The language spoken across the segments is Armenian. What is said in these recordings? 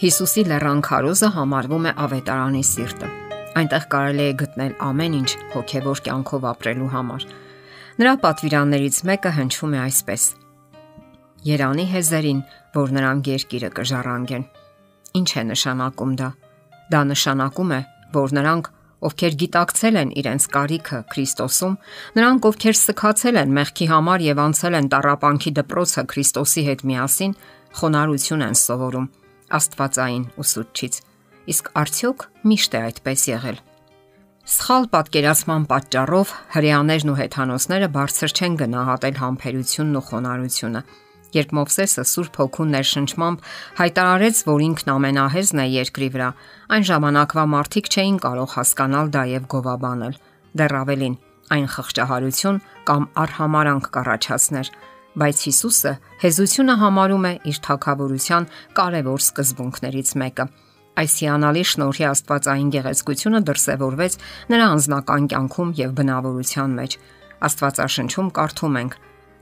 Հիսուսի լեռան քարոզը համարվում է ավետարանի սիրտը։ Այնտեղ կարելի է գտնել ամեն ինչ հոգևոր կյանքով ապրելու համար։ Նրա պատվիրաններից մեկը հնչում է այսպես. Երանի հեզերին, որ նրանք երկիրը կժառանգեն։ Ինչ է նշանակում դա։ Դա նշանակում է, որ նրանք, ովքեր գիտակցել են իրենց կարիքը Քրիստոսում, նրանք, ովքեր սկացել են մեղքի համար եւ անցել են տարապանքի դպրոցը Քրիստոսի հետ միասին, խոնարհություն են սովորում Աստվածային ուսուցչից։ Իսկ արդյոք միշտ է այդպես եղել։ Սխալ պատկերացման պատճառով հрьяաներն ու հեթանոսները բարձր չեն գնահատել համբերությունն ու խոնարհությունը։ Երբ Մովսեսը Սուրբ Հոգու ներշնչմամբ հայտարարեց, որ ինքն ամենահեզն է երկրի վրա, այն ժամանակվա մարդիկ չէին կարող հասկանալ դա եւ գովաբանել։ Դեռ ավելին, այն խղճահարություն կամ արհամարանք կառաջացներ, բայց Հիսուսը հեզությունը համարում է իր թակավորության կարևոր սկզբունքներից մեկը։ Այս հիանալի շնորհի Աստվածային գեղեցկությունը դրսևորվեց նրա անձնական կյանքում եւ բնավորության մեջ։ Աստվածաշնչում կարդում ենք.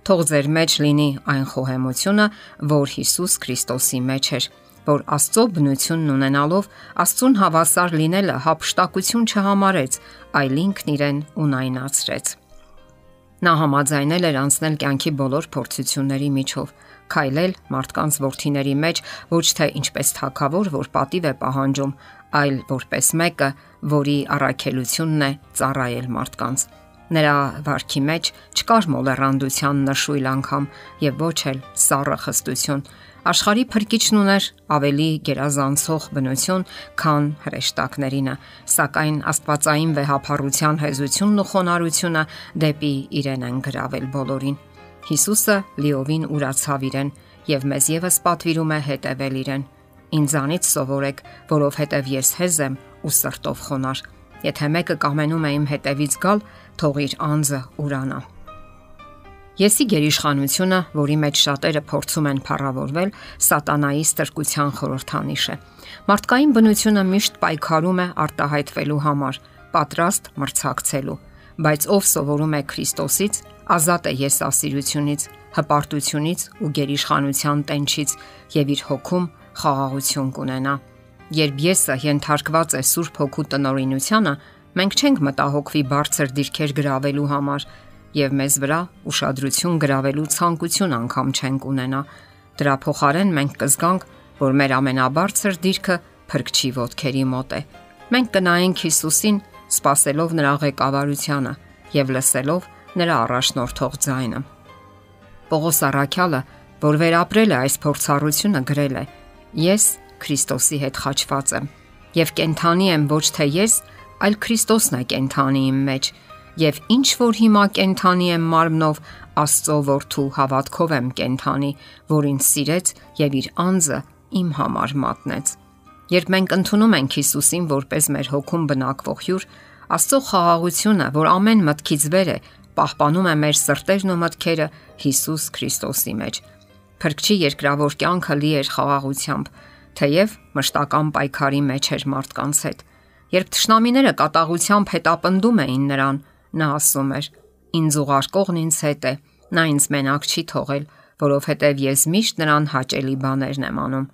Թող ձեր մեջ լինի այն խոհեմությունը, որ Հիսուս Քրիստոսի մեջ էր, որ Աստծո բնությունն ունենալով Աստծուն հավասար լինելը հապշտակություն չհամարեց, այլ ինքն իրեն ունայնացրեց։ Նա համաձայնել էր անցնել կյանքի բոլոր փորձությունների միջով, քայլել մարդկանց ворթիների մեջ ոչ թե ինչպես թակավոր, որ պատիվ է պահանջում, այլ որպես մեկը, որի առաքելությունն է ծառայել մարդկանց։ Նրա վարքի մեջ չկար մոլեռանդության նշույլ անգամ եւ ոչ էլ սառը խստություն, Աշխարի փրկիչն ուներ ավելի գերազանցող բնություն, քան հրեշտակներինը, սակայն Աստվածային վեհապարության հեզությունն ու խոնարհությունը դեպի իրեն են գravel բոլորին։ Հիսուսը լիովին ուրացավ իրեն եւ մեզ եւս պատվիրում է հետևել իրեն։ Ինձանից սովորեք, որովհետև ես հեզ եմ ու սրտով խոնար։ Եթե մեկը կամենում է իմ հետևից գալ, թող իր անձը ուրանա։ Եսի գերիշխանությունը, որի մեջ շատերը փորձում են փառավորվել, սատանայի ստրկության խորհրդանիշ է։ Մարդկային բնությունը միշտ պայքարում է արտահայտվելու համար, պատրաստ մրցակցելու, բայց ով սովորում է Քրիստոսից, ազատ է եսասիրությունից, հպարտությունից ու գերիշխանության տենչից եւ իր հոգում խաղաղություն կունենա։ Երբ եսը ենթարկված է Սուրբ Հոգու տնորինությանը, մենք չենք մտահոգվի բարձր դիրքեր գravelու համար եւ մեզ վրա ուշադրություն գravelու ցանկություն անգամ չենք ունենա։ Դրա փոխարեն մենք կզգանք, որ մեր ամենաբարձր դիրքը փրկչի ոդքերի մոտ է։ Մենք կնայենք Հիսուսին, սпасելով նրա ղեկավարությանը եւ լսելով նրա առաջնորդող ձայնը։ Պողոս Արաքյալը, որ վերապրել է այս փորձառությունը, գրել է. Ես Քրիստոսի հետ խաչված եմ եւ կենթանի եմ ոչ թե ես, այլ Քրիստոսն է կենթանի իմ մեջ եւ ինչ որ հիմա կենթանի եմ մարմնով Աստծո որդու հավատքով եմ կենթանի, որին սիրեց եւ իր անձը իմ համար մատնեց։ Երբ մենք ընդունում ենք Հիսուսին որպես մեր հոգում բնակվող հյուր, Աստծո խաղաղությունը, որ ամեն մտքից վեր է, պահպանում է մեր սրտերն ու մտքերը Հիսուս Քրիստոսի մեջ։ Փրկչի երկրավոր կյանքը լի էր խաղաղությամբ, թեև մշտական պայքարի մեջ էր մարդկանց հետ։ Երբ ճշնամիները կատաղությամբ հետապնդում էին նրան, Նա ասում էր. Ինձ ուղարկողն ինձ հետ է։ Նա ինձ մենակ չի թողել, որովհետև ես միշտ նրան հաճելի բաներն եմ անում։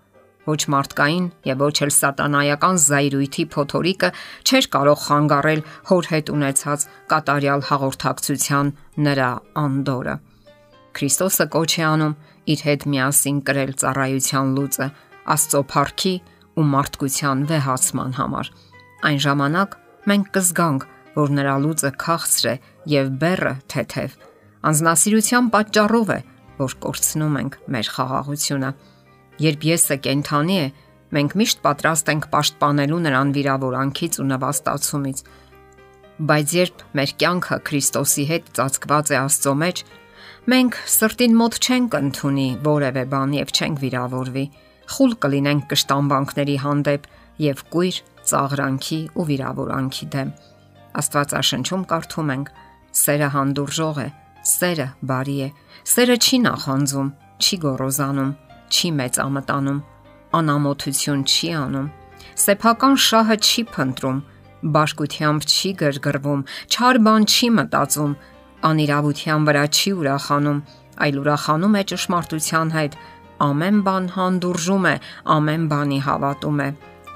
Ոչ մարդկային եւ ոչ էլ սատանայական զայրույթի փոթորիկը չէր կարող խանգարել հոր հետ ունեցած կատարյալ հաղորդակցության նրա անդորը։ Քրիստոսը կոչ է անում իր հետ միասին կրել ծառայության լուծը Աստծո փառքի ու մարդկության վեհացման համար։ Այն ժամանակ մենք կզգանք, որ նրա լուծը քաղցր է եւ բեռը թեթև։ Անznասիրության պատճառով է, որ կորցնում ենք մեր խաղաղությունը։ Երբ եսը կենթանի է, մենք միշտ պատրաստ ենք պաշտպանելու նրան վիրավորանքից ու նվաստացումից։ Բայց երբ մեր կյանքը Քրիստոսի հետ ծածկված է Աստծո մեջ, մենք սրտին մոտ չենք ընդունի որևէ բան եւ չենք վիրավորվի։ Խուլ կլինենք կշտամբանքների հանդեպ եւ կույր ծաղրանքի ու վիրավորանքի դեմ։ Աստվածաշնչում կարդում ենք. Սերը հանդուրժող է, սերը բարի է, սերը չի նախանձում, չի գոռոզանում, չի մեծամտանում, անամոթություն չի անում, սեփական շահը չի փնտրում, բաշկությամբ չի գրգռվում, չար բան չի մտածում, անիրավության վրա չի ուրախանում, այլ ուրախանում է ճշմարտության հետ, ամեն բան հանդուրժում է, ամեն բանի havատում է,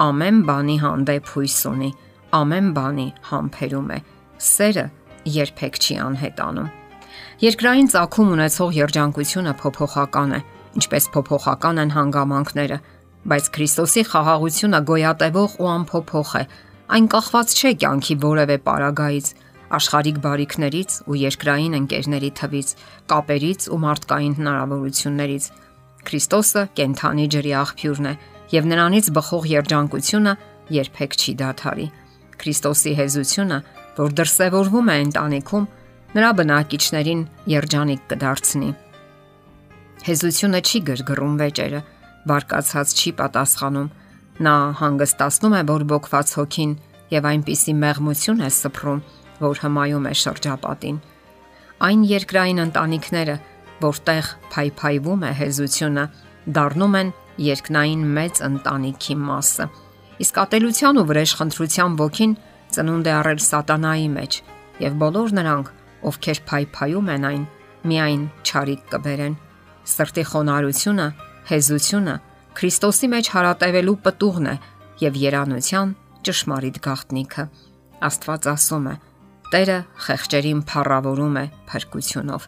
ամեն բանի հանդեպ հույս ունի, ամեն բանի համբերում է։ Սերը երբեք չի անհետանում։ Երկրային ցակում ունեցող երջանկությունը փոփոխական է, ինչպես փոփոխական են հանգամանքները, բայց Քրիստոսի խաղաղությունը գոյատևող ու անփոփոխ է։ Այն կախված չէ կյանքի որևէ պարագայից, աշխարհիկ բարիքներից ու երկրային ընկերների թվից, կապերից ու մարդկային հնարավորություններից։ Քրիստոսը կենթանի ջրի աղբյուրն է եւ նրանից բխող երջանկությունը երբեք չի դադարի։ Քրիստոսի հեզությունը, որ դրսևորվում է ընտանիքում, նրա բնակիչներին երջանիկ կդարձնի։ Հեզությունը չի գրգռում վեճերը, բարկացած չի պատասխանում։ Նա հանգստացնում է բորբոքված հոգին եւ այնպիսի մեղմություն է սփռում, որ հմայում է շրջապատին։ Այն երկրային ընտանիքները, որտեղ փայփայվում է հեզությունը, դառնում են երկնային մեծ ընտանիքի մասը։ Իսկ ատելության ու վրեժխնդրության ոգին ծնունդ է առել սատանայի մեջ, եւ բոլոր նրանք, ովքեր փայփայում են այն, միայն ճարիք կբերեն։ Սրտի խոնարհությունը, հեզությունը Քրիստոսի մեջ հարատևելու պտուղն է եւ երանության ճշմարիտ գաղտնիքը։ Աստված ասում է. Տերը խեղճերին փառավորում է փրկությունով։